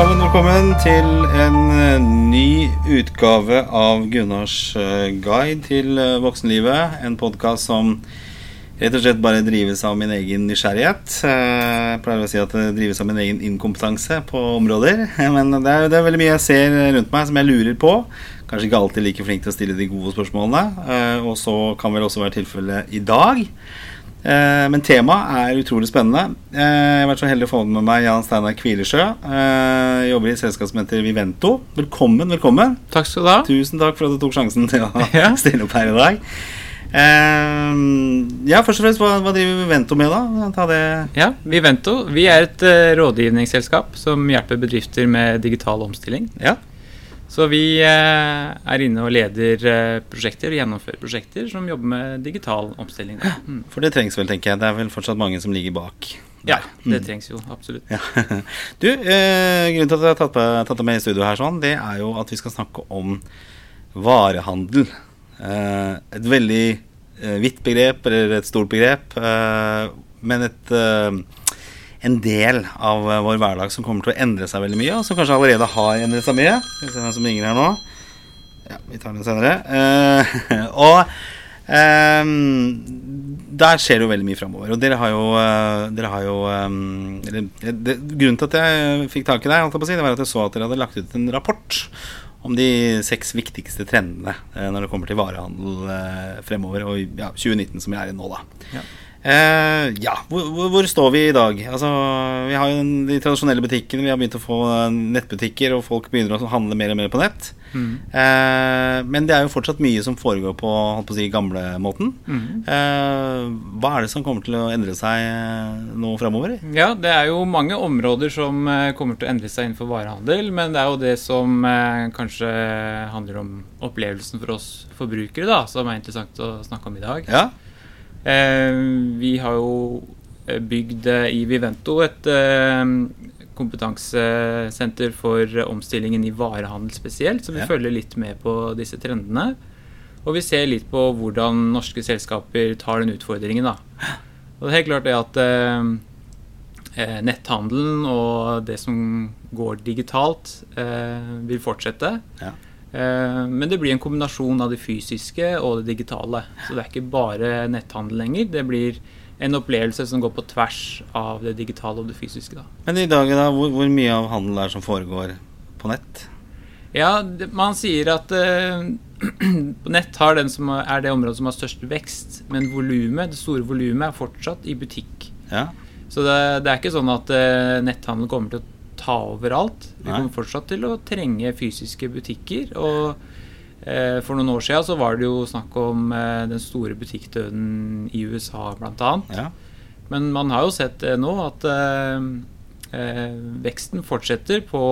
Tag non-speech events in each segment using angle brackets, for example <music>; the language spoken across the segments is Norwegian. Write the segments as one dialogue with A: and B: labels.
A: Velkommen, velkommen til en eh, ny utgave av Gunnars eh, guide til eh, voksenlivet. En podkast som rett og slett bare drives av min egen nysgjerrighet. Jeg pleier å si at det drives av min egen inkompetanse på områder. <laughs> Men det er, det er veldig mye jeg ser rundt meg som jeg lurer på. Kanskje ikke alltid like flink til å stille de gode spørsmålene. Og så kan vel også være tilfellet i dag. Eh, men temaet er utrolig spennende. Eh, jeg har vært så heldig å få med meg Jan Steinar Kvilesjø. Eh, jobber i et selskap som heter Vivento. Velkommen, velkommen.
B: Takk skal du ha.
A: Tusen takk for at du tok sjansen til å <laughs>
B: Ja.
A: stille opp her i dag. Ja, først og fremst, hva, hva driver Vivento med, da? Ta det
B: Ja, Vivento vi er et rådgivningsselskap som hjelper bedrifter med digital omstilling.
A: Ja.
B: Så vi eh, er inne og leder eh, prosjekter og gjennomfører prosjekter som jobber med digital omstilling. Mm.
A: For det trengs vel, tenker jeg. Det er vel fortsatt mange som ligger bak.
B: Ja, det trengs jo absolutt.
A: Ja. <laughs> Du, eh, grunnen til at jeg har tatt, tatt med i studio her, sånn, det er jo at vi skal snakke om varehandel. Eh, et veldig eh, vidt begrep, eller et stort begrep, eh, men et en del av eh, vår hverdag som kommer til å endre seg veldig mye, og som kanskje allerede har endret seg mye. Skal vi se hvem som ringer her nå. Ja, vi tar den senere. Uh, <laughs> og um, der skjer det jo veldig mye framover. Og dere har jo, eh, dere har jo um, eller, det, Grunnen til at jeg fikk tak i deg, si, det var at jeg så at dere hadde lagt ut en rapport om de seks viktigste trendene når det kommer til varehandel eh, fremover, og ja, 2019 som vi er i nå, da.
B: Ja.
A: Eh, ja, hvor, hvor, hvor står vi i dag? Altså, vi har jo de tradisjonelle butikkene. Vi har begynt å få eh, nettbutikker, og folk begynner å handle mer og mer på nett.
B: Mm.
A: Eh, men det er jo fortsatt mye som foregår på, på si, gamlemåten.
B: Mm.
A: Eh, hva er det som kommer til å endre seg nå framover?
B: Ja, det er jo mange områder som kommer til å endre seg innenfor varehandel, men det er jo det som kanskje handler om opplevelsen for oss forbrukere, da, som er interessant å snakke om i dag.
A: Ja,
B: vi har jo eh, bygd eh, i Vivento et eh, kompetansesenter for omstillingen i varehandel spesielt, så vi
A: Ja.
B: følger litt med på disse trendene. Og vi ser litt på hvordan norske selskaper tar den utfordringen. da. Og det er helt klart det at eh, eh, netthandelen og det som går digitalt, eh, vil fortsette.
A: Ja.
B: Eh, Men det blir en kombinasjon av det fysiske og det digitale. Så det er ikke bare netthandel lenger. Det blir en opplevelse som går på tvers av det digitale og det fysiske. Da.
A: Men i dag, da, hvor, hvor mye av handel er det som foregår på nett?
B: Ja, man sier at <clears throat> på nett har den som er det området som har størst vekst, men volumet, det store volumet er fortsatt i butikk.
A: Ja,
B: Så det, det er ikke sånn at uh, netthandel kommer til å ta over alt. Vi kommer fortsatt til å trenge fysiske butikker. Og eh, for noen år siden så var det jo snakk om eh, den store butikkdøden i USA bl.a.
A: ja.
B: Men man har jo sett eh, nå at eh, eh, veksten fortsetter på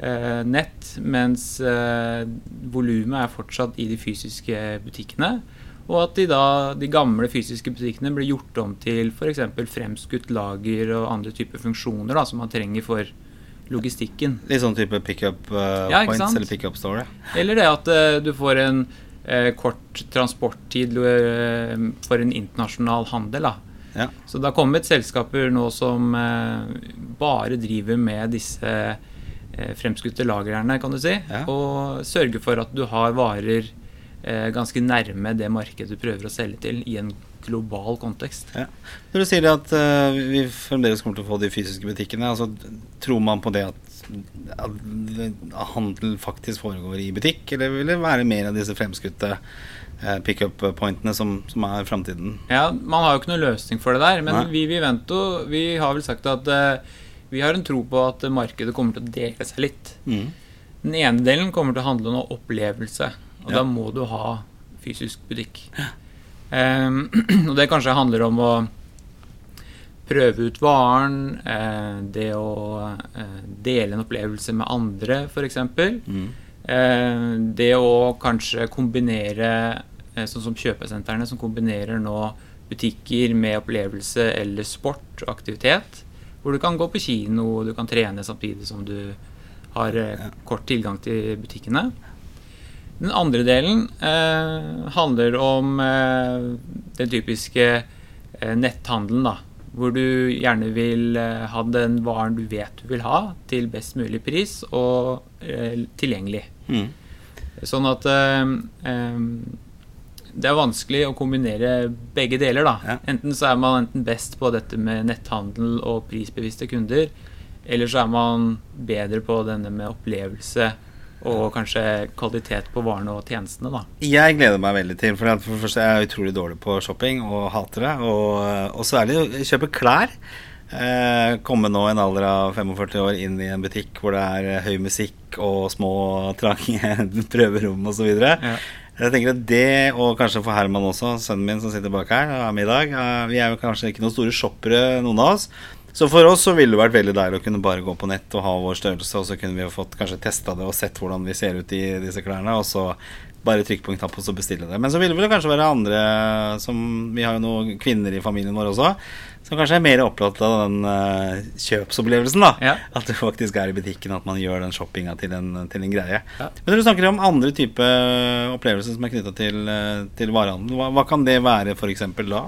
B: eh, nett, mens eh, volumet er fortsatt i de fysiske butikkene. Og at de, da, de gamle fysiske butikkene blir gjort om til f.eks. fremskutt lager og andre typer funksjoner da, som man trenger for logistikken.
A: Litt sånn type pickup uh,
B: Ja,
A: points eller pickup store?
B: Eller det at uh, du får en uh, kort transporttid for en internasjonal handel. Da.
A: Ja.
B: Så det har kommet selskaper nå som bare driver med disse fremskutte lagrene, kan du si.
A: Ja.
B: Og sørger for at du har varer ganske nærme det markedet du prøver å selge til, i en global kontekst.
A: Ja. Når du sier at eh, vi fremdeles kommer til å få de fysiske butikkene, altså, tror man på det at, at, at handel faktisk foregår i butikk, eller vil det være mer av disse fremskutte uh, pickup-pointene som, som er framtiden?
B: Ja, Man har jo ikke noen løsning for det der, men
A: Nei.
B: vi vi, vento, vi har vel sagt at uh, vi har en tro på at markedet kommer til å dele seg litt.
A: Mm.
B: Den ene delen kommer til å handle om opplevelse, og
A: Ja.
B: da må du ha fysisk butikk. Um, <clears throat> og det kanskje handler om å prøve ut varen, eh, det å eh, dele en opplevelse med andre, f.eks.
A: Mm.
B: Eh, det å kanskje kombinere, eh, sånn som kjøpesentrene, som kombinerer nå butikker med opplevelse eller sport og aktivitet. Hvor du kan gå på kino og du kan trene samtidig som du har eh, kort tilgang til butikkene. Den andre delen eh, handler om eh, den typiske eh, netthandelen, da. Hvor du gjerne vil eh, ha den varen du vet du vil ha, til best mulig pris og eh, tilgjengelig.
A: Mm.
B: Sånn at eh, det er vanskelig å kombinere begge deler. da.
A: Ja.
B: Enten så er man enten best på dette med netthandel og prisbevisste kunder, eller så er man bedre på denne med opplevelse og kanskje kvalitet på varene og tjenestene. da.
A: Jeg gleder meg veldig til For, for det første er jeg utrolig dårlig på shopping og hater det. Og, og å kjøpe klær. Eh, komme nå i en alder av 45 år inn i en butikk hvor det er høy musikk og små, trange <laughs> prøverom osv.
B: Ja.
A: Jeg tenker at det, og kanskje for Herman også, sønnen min som sitter bak her, og er med i dag eh, Vi er jo kanskje ikke noen store shoppere, noen av oss. Så for oss så ville det vært veldig deilig å kunne bare gå på nett og ha vår størrelse, og så kunne vi jo fått kanskje testa det og sett hvordan vi ser ut i disse klærne, og så bare trykke på en knapp og så bestille det. Men så ville det kanskje være andre som Vi har jo noen kvinner i familien vår også, som kanskje er mer opptatt av den uh, kjøpsopplevelsen, da.
B: Ja.
A: At det faktisk er i butikken, at man gjør den shoppinga til, en- til en greie.
B: Ja.
A: Men når du snakker om andre type opplevelser som er knytta til, eh, til varehandel, hva, hva kan det være f.eks. da?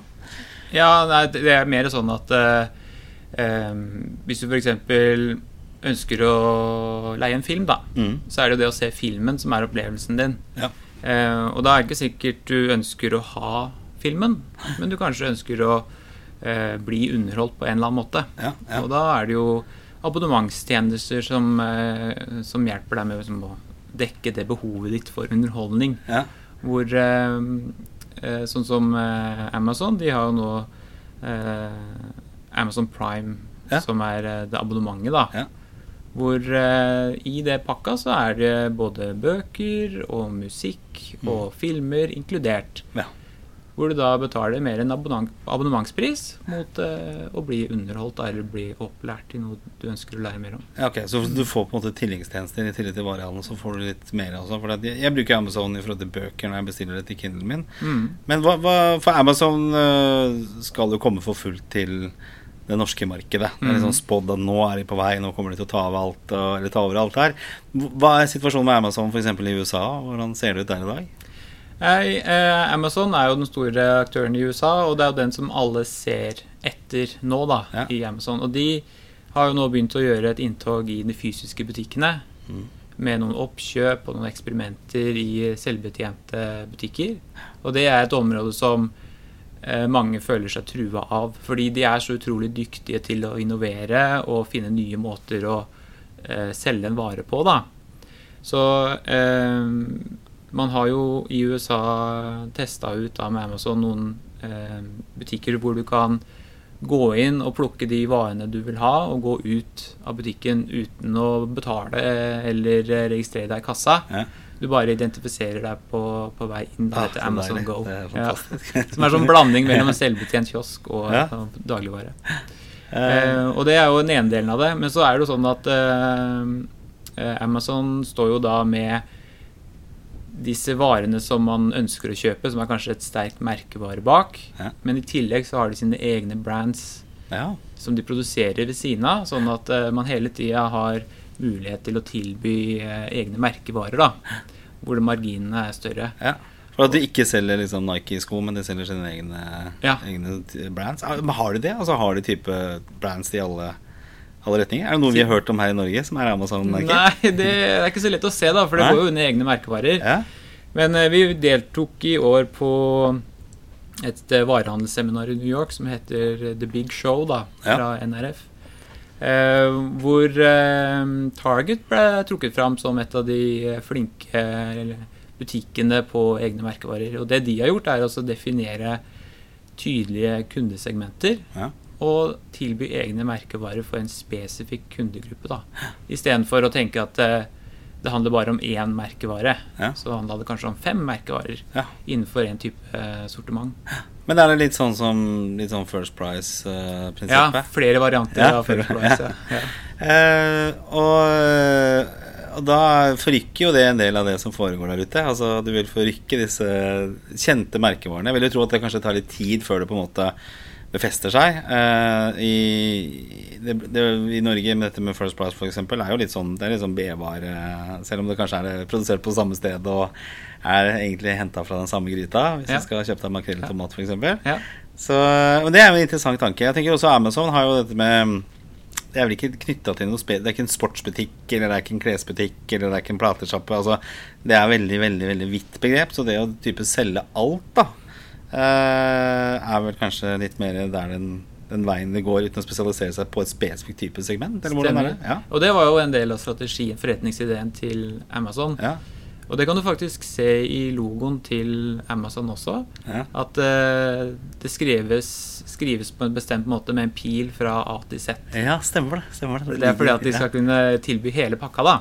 B: Ja, nei, det er mer sånn at eh, hvis du f.eks. ønsker å leie en film, da,
A: Mm.
B: så er det jo det å se filmen som er opplevelsen din.
A: Ja.
B: Eh, og da er det ikke sikkert du ønsker å ha filmen, men du kanskje ønsker å eh, bli underholdt på en eller annen måte.
A: Ja, ja.
B: Og da er det jo abonnementstjenester som, eh, som hjelper deg med liksom, å dekke det behovet ditt for underholdning.
A: Ja.
B: Hvor eh, Sånn som Amazon, de har jo nå eh, Amazon Prime,
A: Ja.
B: som er eh, det abonnementet, da.
A: Ja.
B: Hvor eh, i det pakka så er det både bøker og musikk og filmer inkludert.
A: Mm. Ja.
B: Hvor du da betaler mer enn abonnementspris mot eh, å bli underholdt eller bli opplært i noe du ønsker å lære mer om.
A: Ja, ok, Så du får på en måte tilleggstjenester i tillegg til varehandelen, så får du litt mer også? For jeg, jeg bruker Amazon i forhold til bøker når jeg bestiller det til Kindlen min.
B: Mm.
A: Men hva, hva, for Amazon øh, skal jo komme for fullt til det norske markedet. Det er liksom spådd at nå er de på vei, nå kommer de til å ta over alt, eller ta over alt her. Hva er situasjonen med Amazon f.eks. i USA? Hvordan ser det ut der i dag?
B: Hey, eh, Amazon er jo den store aktøren i USA, og det er jo den som alle ser etter nå, da,
A: Ja.
B: i Amazon. Og de har jo nå begynt å gjøre et inntog i de fysiske butikkene.
A: Mm.
B: Med noen oppkjøp og noen eksperimenter i selvbetjente butikker. Og det er et område som mange føler seg trua av. Fordi de er så utrolig dyktige til å innovere og finne nye måter å eh, selge en vare på, da. Så eh, man har jo i USA testa ut da med Amazon noen eh, butikker hvor du kan gå inn og plukke de varene du vil ha, og gå ut av butikken uten å betale eller registrere deg i kassa.
A: Ja.
B: Du bare identifiserer deg på, på vei inn.
A: Ah, så
B: Amazon
A: deilig.
B: Go.
A: Det er
B: Ja. <laughs> Som er sånn blanding mellom <laughs> en selvbetjent kiosk og,
A: Ja.
B: og dagligvare.
A: Uh,
B: uh, og det er jo den ene delen av det. Men så er det jo sånn at eh, Amazon står jo da med disse varene som man ønsker å kjøpe, som er kanskje et sterkt merkevare bak.
A: Ja.
B: Men i tillegg så har de sine egne brands
A: ja.
B: som de produserer ved siden av, sånn at man hele tida har mulighet til å tilby eh, egne merkevarer, da. Hvor marginene er større.
A: ja. For at de ikke selger liksom Nike-sko, men de selger sine egne,
B: Ja.
A: egne brands. Men har de det? Altså Har de type brands i alle, alle retninger? Er det noe vi har hørt om her i Norge, som er Amazon Nike?
B: Nei, det er ikke så lett å se, da, for det
A: Nei.
B: går jo under egne merkevarer.
A: Ja.
B: Men eh, vi deltok i år på et eh, varehandelsseminar i New York som heter The Big Show, da,
A: Ja.
B: fra NRF. Eh, hvor eh, Target ble trukket fram som et av de eh, flinke butikkene på egne merkevarer. Og det de har gjort, er altså å definere tydelige kundesegmenter.
A: Ja.
B: Og tilby egne merkevarer for en spesifikk kundegruppe. da. Istedenfor å tenke at det handler bare om én merkevare.
A: Ja.
B: Så handla det kanskje om fem merkevarer
A: Ja.
B: innenfor en type eh, sortiment.
A: Men er det litt sånn som litt sånn First Price-prinsippet?
B: Ja, flere varianter
A: Ja,
B: av First Price. <laughs>
A: Eh, og, og da forrykker jo det en del av det som foregår der ute. Altså Du vil forrykke disse kjente merkevarene. Jeg vil jo tro at det kanskje tar litt tid før det på en måte befester seg. Uh, i, det, det, I Norge med dette med First Price f.eks. er jo litt sånn Det er litt sånn B-vare, selv om det kanskje er produsert på samme sted og er egentlig henta fra den samme gryta. Hvis
B: Ja.
A: du skal kjøpe deg makrell i tomat f.eks.
B: Ja.
A: Så, men det er jo en interessant tanke. Jeg tenker også Amazon har jo dette med Det er vel ikke knytta til noe spe... Det er ikke en sportsbutikk, eller det er ikke en klesbutikk, eller det er ikke en platesjappe. Altså, det er veldig, veldig veldig vidt begrep. Så det å type selge alt, da, eh, er vel kanskje litt mer der den, den veien det går, uten å spesialisere seg på et spesifikt type segment? Eller hvordan er det? Ja.
B: Og det var jo en del av strategien, forretningsideen til Amazon.
A: Ja.
B: Og det kan du faktisk se i logoen til Amazon også.
A: Ja.
B: At uh, det skrives, skrives på en bestemt måte med en pil fra A til Z.
A: ja, stemmer det. Stemmer det.
B: Det er fordi at de skal kunne tilby hele pakka, da.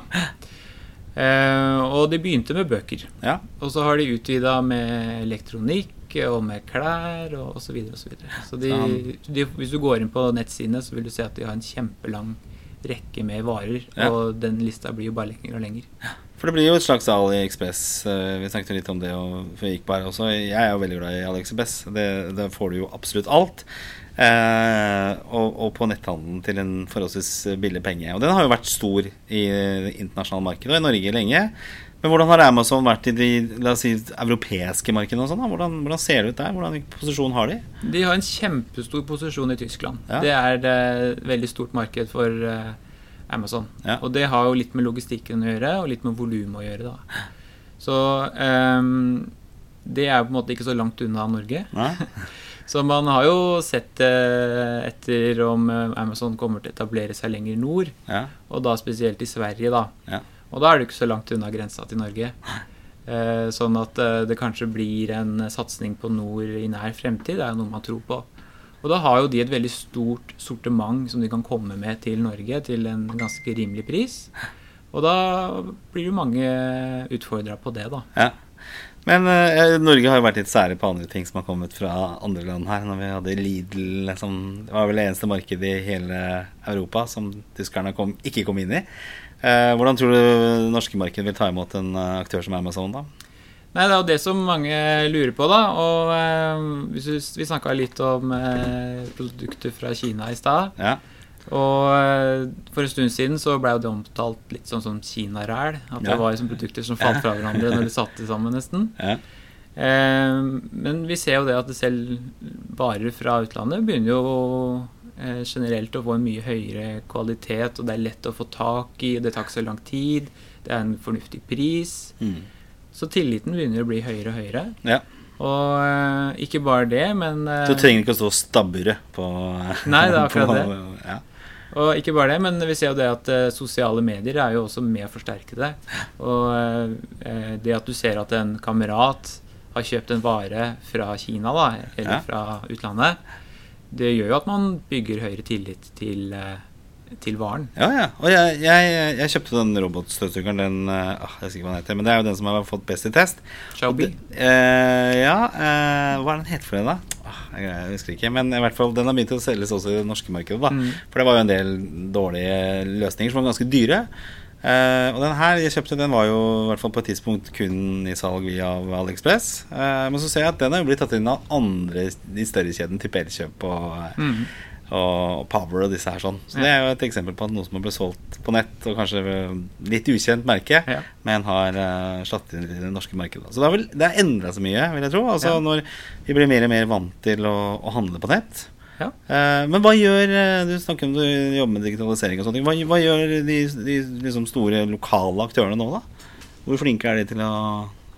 B: Uh, og de begynte med bøker.
A: Ja.
B: Og så har de utvida med elektronikk og med klær og osv. Så, videre, og så, videre. så de, de, hvis du går inn på nettsidene, så vil du se at de har en kjempelang rekke med varer.
A: Ja.
B: Og den lista blir jo bare lenger og lenger.
A: For det blir jo et slags AliExpress. Ekspress. Vi snakket jo litt om det og før vi gikk på her også. Jeg er jo veldig glad i AliExpress. Det, der får du jo absolutt alt. Eh, og, og på netthandelen til en forholdsvis billig penge. Og den har jo vært stor i internasjonale markedet, og i Norge lenge. Men hvordan har Amazon vært i de la oss si, europeiske markedene? og sånn? Hvordan, hvordan ser det ut der? Hvordan posisjon har de?
B: De har en kjempestor posisjon i Tyskland.
A: Ja.
B: Det er et veldig stort marked for eh, Amazon.
A: Ja.
B: Og det har jo litt med logistikken å gjøre, og litt med volumet å gjøre. da. Så um, det er jo på en måte ikke så langt unna Norge. <laughs> Så man har jo sett eh, etter om eh, Amazon kommer til å etablere seg lenger nord,
A: Ja.
B: og da spesielt i Sverige, da. Og da er du ikke så langt unna grensa til Norge. Eh, sånn at eh, det kanskje blir en satsing på nord i nær fremtid, det er jo noe man tror på. Og da har jo de et veldig stort sortiment som de kan komme med til Norge til en ganske rimelig pris. Og da blir jo mange utfordra på det, da.
A: Ja. Men eh, Norge har jo vært litt sære på andre ting som har kommet fra andre land her. Når vi hadde Lidl som Det var vel det eneste markedet i hele Europa som tyskerne kom, ikke kom inn i. Eh, hvordan tror du det norske markedet vil ta imot en eh, aktør som Amazon, da?
B: Nei, Det er jo det som mange lurer på, da. Og eh, vi, vi snakka litt om eh, produkter fra Kina i stad.
A: Ja.
B: Og eh, for en stund siden så ble det omtalt litt sånn som kinaræl. At
A: Ja.
B: det var liksom produkter som falt fra hverandre når de satte sammen, nesten.
A: ja.
B: Eh, men vi ser jo det at selv varer fra utlandet begynner jo generelt å få en mye høyere kvalitet, og det er lett å få tak i, det tar ikke så lang tid, det er en fornuftig pris.
A: Mm.
B: Så tilliten begynner å bli høyere og høyere.
A: ja.
B: Og eh, ikke bare det, men eh,
A: Du trenger ikke å stå og stabbre på
B: Nei, det er <laughs> akkurat
A: på,
B: det.
A: Ja.
B: Og ikke bare det, men vi ser jo det at eh, sosiale medier er jo også med å forsterke det. Og eh, det at du ser at en kamerat har kjøpt en vare fra Kina, da, eller
A: Ja.
B: fra utlandet, det gjør jo at man bygger høyere tillit til, eh, til varen.
A: Ja, ja. Og jeg, jeg, jeg kjøpte den robotstøvsugeren. Den eh, ah, Jeg husker ikke hva den heter, men det er jo den som har fått best i test.
B: Xiaobi.
A: Eh, ja, eh, hva er den het for det, da? Ah, jeg husker ikke. Men i hvert fall, den har begynt å selges også i det norske markedet. da
B: Mm.
A: For det var jo en del dårlige løsninger som var ganske dyre. Eh, og den her jeg kjøpte, den var jo i hvert fall på et tidspunkt kun i salg via AliExpress. Uh, men så ser jeg at den har jo blitt tatt inn av andre i større kjeden, type Elkjøp og,
B: Mm.
A: og Power og disse her sånn. Så det er jo et eksempel på at noe som har blitt solgt på nett, og kanskje litt ukjent merke,
B: Ja.
A: men har uh, slått inn i det norske markedet. Så det har vel det har endra så mye, vil jeg tro. Altså
B: Ja.
A: Når vi blir mer og mer vant til å, å handle på nett.
B: Ja.
A: Eh, men hva gjør eh, Du snakker om du jobber med digitalisering og sånne ting. Hva, gjør de, de liksom store lokale aktørene nå, da? Hvor flinke er de til å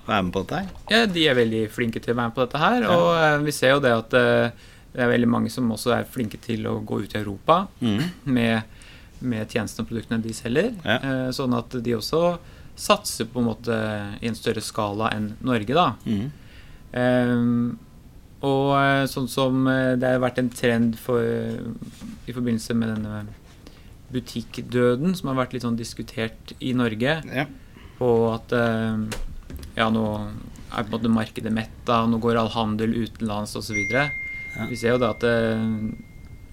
A: være med på dette her?
B: Ja, de er veldig flinke til å være med på dette her.
A: Ja.
B: Og eh, vi ser jo det at det er veldig mange som også er flinke til å gå ut i Europa
A: Mm.
B: med, med tjenestene og produktene de selger.
A: Ja.
B: Eh, sånn at de også satser på en måte i en større skala enn Norge, da.
A: Mm.
B: Eh, og eh, sånn som eh, det har vært en trend for, i forbindelse med denne butikkdøden, som har vært litt sånn diskutert i Norge
A: Ja.
B: på at eh, ja, nå er på en måte markedet metta, nå går all handel utenlands osv.
A: Ja.
B: Vi ser jo da at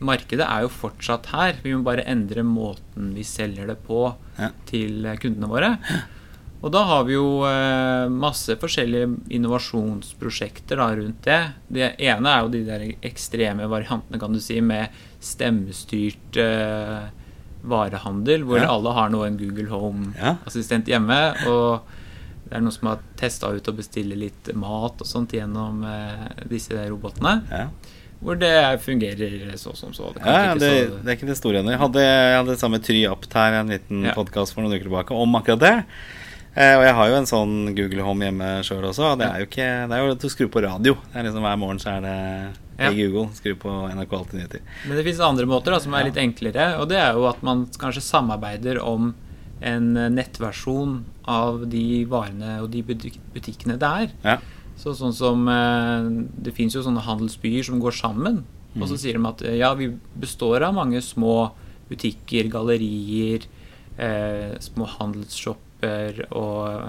B: markedet er jo fortsatt her. Vi må bare endre måten vi selger det på
A: Ja.
B: til kundene våre. Og da har vi jo eh, masse forskjellige innovasjonsprosjekter da, rundt det. Det ene er jo de der ekstreme variantene, kan du si, med stemmestyrt eh, varehandel, hvor
A: Ja.
B: alle har nå en Google Home-assistent hjemme. Og det er noen som har testa ut å bestille litt mat og sånt gjennom eh, disse robotene.
A: Ja.
B: hvor det fungerer så som så. Det,
A: Ja, ja, det,
B: så,
A: det er ikke det store ennå. Jeg hadde, jeg hadde samme Try Apt her en liten
B: Ja.
A: podcast for noen uker tilbake om akkurat det. Eh, og jeg har jo en sånn Google Home hjemme sjøl også. Og det er jo ikke Det er jo at du skru på radio. Det er liksom Hver morgen så er det
B: Ja.
A: Hey Google, skru på NRK Alltid nyheter.
B: Men det finnes andre måter da, som er litt enklere, og det er jo at man kanskje samarbeider om en nettversjon av de varene og de butikkene det er.
A: Ja.
B: Så sånn som eh, Det fins jo sånne handelsbyer som går sammen. Og så sier de at eh, ja, vi består av mange små butikker, gallerier, eh, små handelsshopper og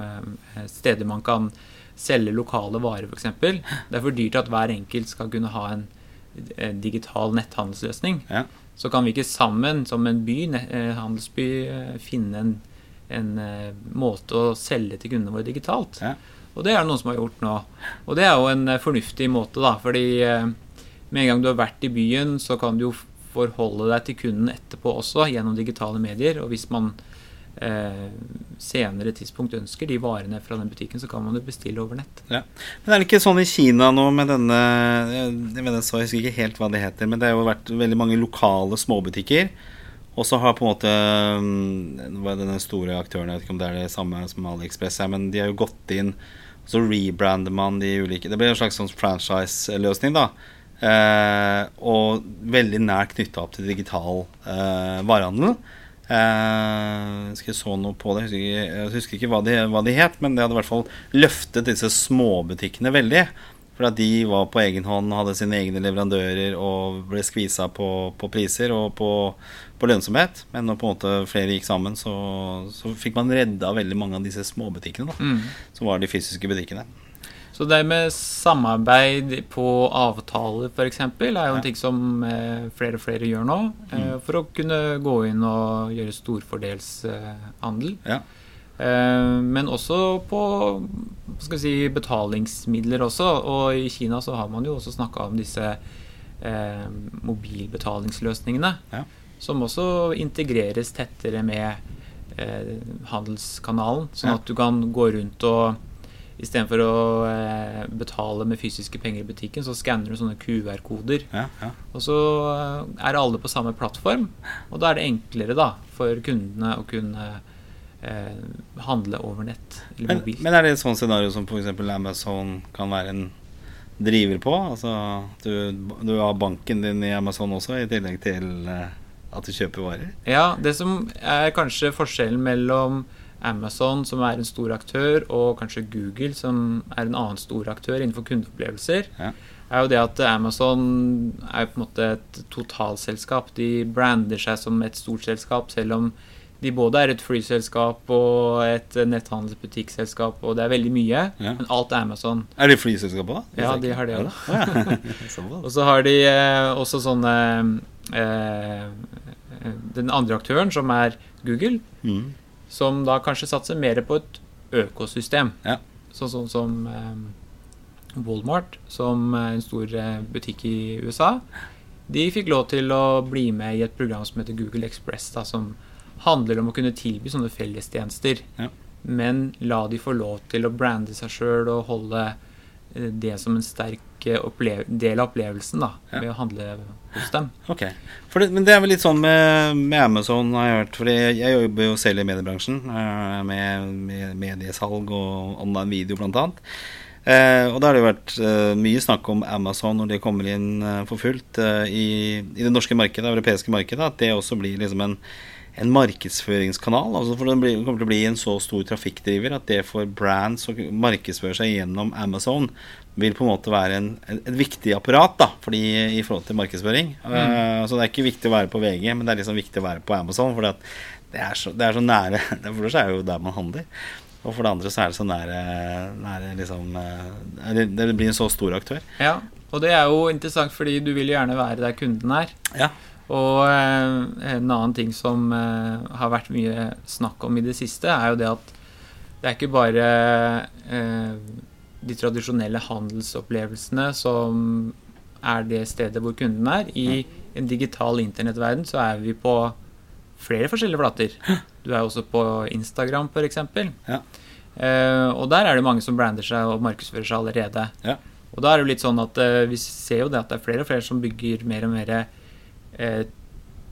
B: eh, steder man kan selge lokale varer, f.eks. Det er for dyrt at hver enkelt skal kunne ha en, en digital netthandelsløsning.
A: Ja.
B: Så kan vi ikke sammen, som en by, eh, handelsby, eh, finne en, en måte å selge til kundene våre digitalt.
A: Ja.
B: Og det er det noen som har gjort nå. Og det er jo en fornuftig måte, da. Fordi med en gang du har vært i byen, så kan du jo forholde deg til kunden etterpå også, gjennom digitale medier. Og hvis man eh, senere tidspunkt ønsker de varene fra den butikken, så kan man jo bestille over nett.
A: Ja. Men er det ikke sånn i Kina nå med denne Jeg, mener, vet, så jeg husker ikke helt hva det heter, men det har jo vært veldig mange lokale småbutikker. Og så har på en måte mm, hva er det den store aktøren, jeg vet ikke om det er det samme som AliExpress er, men de har jo gått inn og så rebrander man de ulike Det blir en slags sånn franchise-løsning, da. Eh, og veldig nært knytta opp til digital eh, varehandel. Eh, husker jeg så noe på det. Jeg husker ikke, jeg husker ikke hva, de, hva de het, men det hadde i hvert fall løftet disse småbutikkene veldig. For at de var på egen hånd, hadde sine egne leverandører og ble skvisa på, på priser og på, på lønnsomhet. Men når på en måte flere gikk sammen, så, så fikk man redda veldig mange av disse småbutikkene. Da,
B: Mm.
A: Som var de fysiske butikkene.
B: Så det med samarbeid på avtaler f.eks. er jo en ting som eh, flere og flere gjør nå. Eh, for å kunne gå inn og gjøre storfordelshandel.
A: Ja.
B: Eh, men også på skal si, betalingsmidler også. Og i Kina så har man jo også snakka om disse eh, mobilbetalingsløsningene.
A: Ja.
B: Som også integreres tettere med eh, handelskanalen. Sånn at du kan gå rundt og Istedenfor å eh, betale med fysiske penger i butikken, så skanner du sånne QR-koder.
A: Ja, ja.
B: Og så eh, er alle på samme plattform, og da er det enklere da for kundene å kunne eh, handle over nett eller
A: Men,
B: mobilt.
A: men er det et sånt scenario som f.eks. Amazon kan være en driver på? Altså du, du har banken din i Amazon også, i tillegg til eh, at du kjøper varer?
B: Ja, det som er kanskje forskjellen mellom Amazon, som er en stor aktør, og kanskje Google, som er en annen stor aktør innenfor kundeopplevelser,
A: Ja.
B: er jo det at Amazon er på en måte et totalselskap. De brander seg som et stort selskap, selv om de både er et flyselskap og et netthandelsbutikkselskap, og det er veldig mye.
A: Ja.
B: Men alt er Amazon.
A: Er det flyselskapet, da?
B: Ja, de har det òg,
A: ja. <laughs>
B: Og så har de eh, også sånne eh, Den andre aktøren, som er Google,
A: Mm.
B: Som da kanskje satser mer på et økosystem.
A: Ja.
B: Sånn som, som eh, Walmart, som er en stor eh, butikk i USA. De fikk lov til å bli med i et program som heter Google Express, da, som handler om å kunne tilby sånne fellestjenester.
A: Ja.
B: Men la de få lov til å brande seg sjøl og holde eh, det som en sterk eh, del av opplevelsen da,
A: Ja.
B: ved å handle hos dem.
A: Ok. Det, men det er vel litt sånn med, med Amazon, har jeg hørt. For jeg jobber jo selv i mediebransjen, eh, med, med mediesalg og online video, annet. Eh, og da har det jo vært eh, mye snakk om Amazon når det kommer inn eh, for fullt eh, i, i det norske markedet, det europeiske markedet, at det også blir liksom en, en markedsføringskanal. Altså for den kommer til å bli en så stor trafikkdriver at det for brands å markedsføre seg gjennom Amazon vil på en måte være en, et, viktig apparat da, fordi, i forhold til markedsføring. Eh, så det er ikke viktig å være på VG, men det er liksom viktig å være på Amazon. For det, er så, det er så nære <laughs> For det er jo der man handler. Og for det andre så er det så nære, nære liksom eh, det, det blir en så stor aktør.
B: Ja, og det er jo interessant fordi du vil gjerne være der kunden er.
A: Ja.
B: Og eh, en annen ting som eh, har vært mye snakk om i det siste, er jo det at det er ikke bare eh, de tradisjonelle handelsopplevelsene som er det stedet hvor kunden er. I en digital internettverden så er vi på flere forskjellige flater. Du er også på Instagram, f.eks.
A: Ja.
B: Og der er det mange som brander seg og markedsfører seg allerede.
A: Ja.
B: Og da er det jo litt sånn at vi ser jo det at det er flere og flere som bygger mer og mer eh,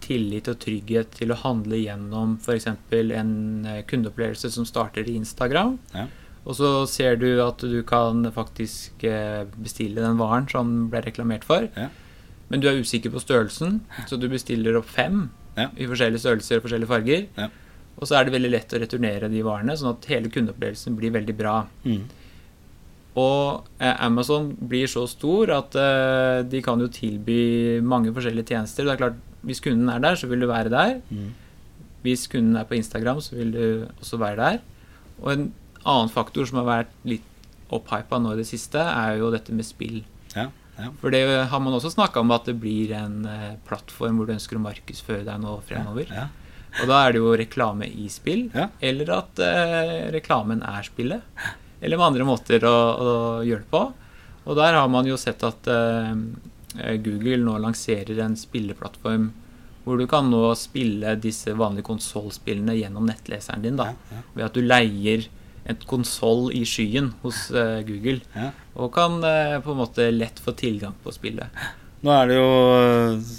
B: tillit og trygghet til å handle gjennom f.eks. en eh, kundeopplevelse som starter i Instagram.
A: Ja.
B: Og så ser du at du kan faktisk eh, bestille den varen som ble reklamert for.
A: Ja.
B: Men du er usikker på størrelsen, så du bestiller opp fem
A: Ja.
B: i forskjellige størrelser og forskjellige farger.
A: Ja.
B: Og så er det veldig lett å returnere de varene, sånn at hele kundeopplevelsen blir veldig bra.
A: Mm.
B: Og eh, Amazon blir så stor at eh, de kan jo tilby mange forskjellige tjenester. Det er klart, Hvis kunden er der, så vil du være der.
A: Mm.
B: Hvis kunden er på Instagram, så vil du også være der. Og en annen faktor som har vært litt opphypa nå i det siste, er jo dette med spill.
A: Ja. Ja.
B: For det har man også snakka om at det blir en eh, plattform hvor du ønsker å markedsføre deg nå fremover.
A: Ja.
B: Og da er det jo reklame i spill, eller at eh, reklamen er spillet. Eller med andre måter å, å gjøre det på. Og der har man jo sett at eh, Google nå lanserer en spilleplattform hvor du kan nå spille disse vanlige konsollspillene gjennom nettleseren din. da,
A: Ja, ja.
B: Ved at du leier et konsoll i skyen hos eh, Google.
A: Ja.
B: Og kan eh, på en måte lett få tilgang på spillet.
A: Nå er det jo øh,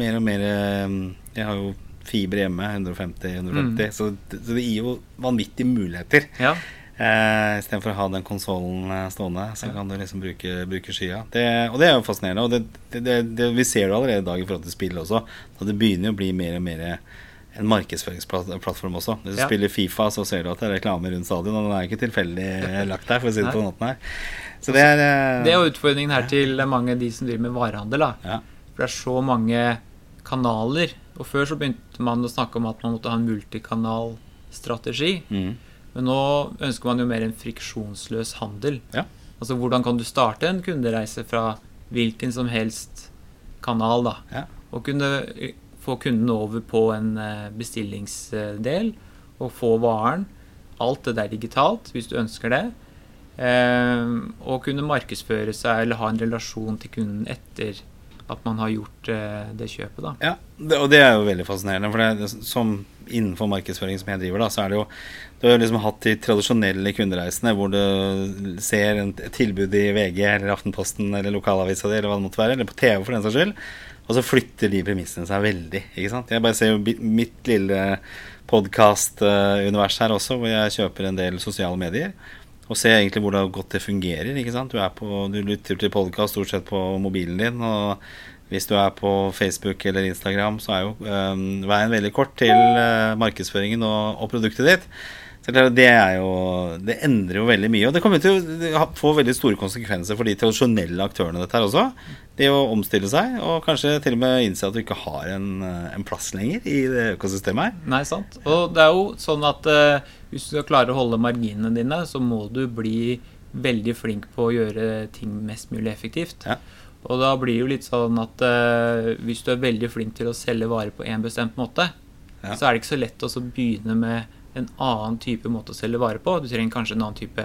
A: mer og mer øh, Jeg har jo fiber hjemme, 150-150, så, det- så det gir jo vanvittige muligheter. Eh, Istedenfor å ha den konsollen eh, stående, så kan du liksom bruke, bruke skya. Det, og det er jo fascinerende. Og det, det, det, vi ser det allerede i dag i forhold til spill også. At det begynner å bli mer og mer en markedsføringsplattform også. Hvis du
B: Ja.
A: spiller Fifa, så ser du at det er reklame rundt stadion, og den er ikke tilfeldig <laughs> lagt der, for å si det på den måten her. Så det er eh,
B: Det er jo utfordringen her til mange av de som driver med varehandel. da.
A: ja.
B: For det er så mange kanaler. Og før så begynte man å snakke om at man måtte ha en multikanalstrategi.
A: Mm.
B: Men nå ønsker man jo mer en friksjonsløs handel.
A: Ja.
B: Altså hvordan kan du starte en kundereise fra hvilken som helst kanal, da.
A: Ja.
B: Og kunne eh, få kunden over på en eh, bestillingsdel og få varen. Alt det der digitalt, hvis du ønsker det. Eh, og kunne markedsføre seg eller ha en relasjon til kunden etter at man har gjort det kjøpet, da.
A: Ja, og det er jo veldig fascinerende. For det, som innenfor markedsføring som jeg driver, da, så er det jo Du har liksom hatt de tradisjonelle kundereisene hvor du ser et tilbud i VG eller Aftenposten eller lokalavisa di eller hva det måtte være, eller på TV for den saks skyld, og så flytter de premissene seg veldig. ikke sant? Jeg bare ser jo mitt lille podkast-univers her også, hvor jeg kjøper en del sosiale medier. Og ser egentlig hvordan godt det fungerer. ikke sant? Du, på, du lytter til podkast stort sett på mobilen din. og hvis du er på Facebook eller Instagram, så er jo øhm, veien veldig kort til øh, markedsføringen og, og produktet ditt. Så det, er- jo Det endrer jo veldig mye. Og det kommer til å få veldig store konsekvenser for de tradisjonelle aktørene dette her også. Det å omstille seg, og kanskje til og med innse at du ikke har en, øh, en plass lenger i det økosystemet her.
B: Nei, sant. Og det er jo sånn at uh, hvis du skal klare å holde marginene dine, så må du bli veldig flink på å gjøre ting mest mulig effektivt.
A: Ja.
B: Og da blir det jo litt sånn at uh, hvis du er veldig flink til å selge varer på én bestemt måte,
A: Ja.
B: så er det ikke så lett å begynne med en annen type måte å selge varer på. Du trenger kanskje en annen type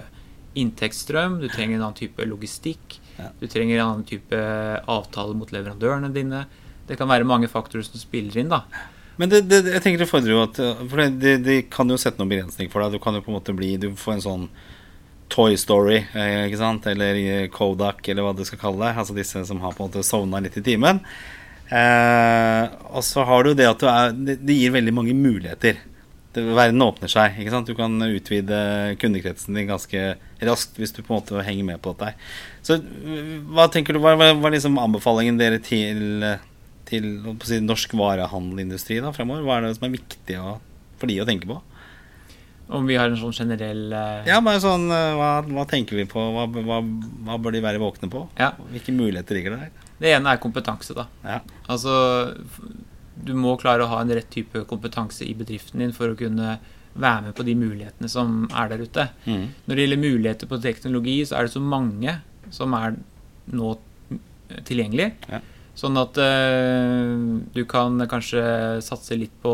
B: inntektsstrøm, du trenger en annen type logistikk,
A: Ja.
B: du trenger en annen type avtale mot leverandørene dine. Det kan være mange faktorer som spiller inn, da.
A: Men det, det, jeg tenker det fordrer jo at For det, det, det kan jo sette noen begrensning for deg. Du kan jo på en måte bli Du får en sånn Toy Story, eh, ikke sant? Eller eh, Kodak, eller hva du skal kalle det. Altså disse som har på en måte sovna litt i timen. Eh, og så har du det at du er Det, gir veldig mange muligheter. Verden åpner seg. ikke sant? Du kan utvide kundekretsen din ganske raskt hvis du på en måte henger med på dette. Så øh, hva tenker du, hva er liksom anbefalingen dere til eh, til si, norsk varehandelindustri da, fremover? Hva er det som er viktig for de å tenke på?
B: Om vi har en sånn generell eh,
A: Ja, bare sånn, eh, hva, hva tenker vi på? Hva, hva, hva bør de være våkne på?
B: Ja.
A: Hvilke muligheter ligger det der?
B: Det ene er kompetanse, da.
A: Ja.
B: Altså Du må klare å ha en rett type kompetanse i bedriften din for å kunne være med på de mulighetene som er der ute.
A: Mm.
B: Når det gjelder muligheter på teknologi, så er det så mange som er nå tilgjengelig.
A: Ja.
B: Sånn at uh, du kan kanskje satse litt på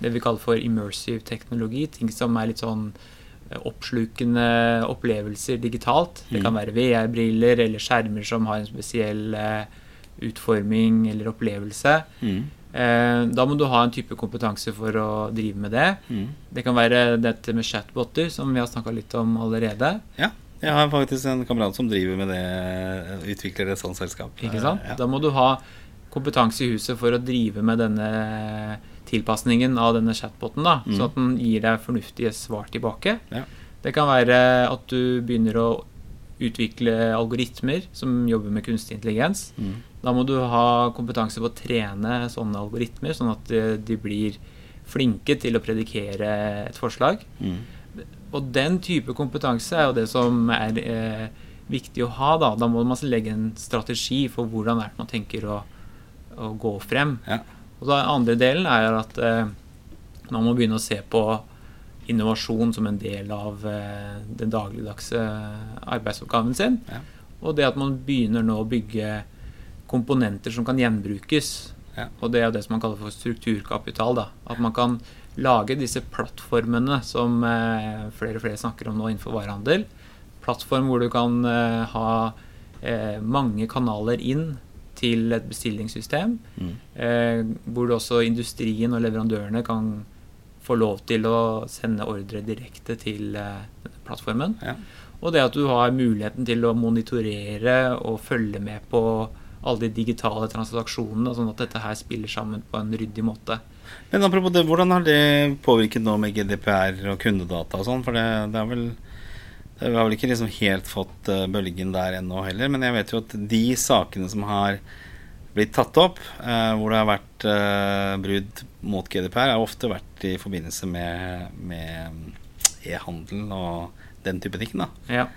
B: det vi kaller for immersive teknologi. Ting som er litt sånn eh, oppslukende opplevelser digitalt. Det kan
A: Mm.
B: være VR-briller eller skjermer som har en spesiell eh, utforming eller opplevelse.
A: Mm.
B: Eh, da må du ha en type kompetanse for å drive med det.
A: Mm.
B: Det kan være dette med chatboter, som vi har snakka litt om allerede.
A: Ja. Jeg har faktisk en kamerat som driver med det, utvikler et sånt selskap.
B: Ikke sant?
A: Ja.
B: Da må du ha kompetanse i huset for å drive med denne tilpasningen av denne chatboten, da,
A: Mm.
B: sånn at den gir deg fornuftige svar tilbake.
A: Ja.
B: Det kan være at du begynner å utvikle algoritmer som jobber med kunstig intelligens.
A: Mm.
B: Da må du ha kompetanse på å trene sånne algoritmer, sånn at de, de blir flinke til å predikere et forslag.
A: Mm.
B: Og den type kompetanse er jo det som er eh, viktig å ha. Da Da må man legge en strategi for hvordan man tenker å, å gå frem.
A: Ja.
B: Og den andre delen er at eh, man må begynne å se på innovasjon som en del av eh, den dagligdagse arbeidsoppgaven sin.
A: Ja.
B: Og det at man begynner nå å bygge komponenter som kan gjenbrukes.
A: Ja.
B: Og det er det som man kaller for strukturkapital. da. At man kan lage disse plattformene som eh, flere og flere snakker om nå innenfor varehandel. Plattform hvor du kan eh, ha eh, mange kanaler inn til et bestillingssystem.
A: Mm.
B: Eh, hvor også industrien og leverandørene kan få lov til å sende ordre direkte til eh, plattformen.
A: Ja.
B: Og det at du har muligheten til å monitorere og følge med på alle de digitale transaksjonene, sånn at dette her spiller sammen på en ryddig måte.
A: Men apropos det, hvordan har det påvirket nå med GDPR og kundedata og sånn? For det, det er vel det har vel ikke liksom helt fått eh, bølgen der ennå heller, men jeg vet jo at de sakene som har blitt tatt opp, eh, hvor det har vært eh, brudd mot GDPR, har ofte vært i forbindelse med, med e-handel og den type ting. da.
B: Ja.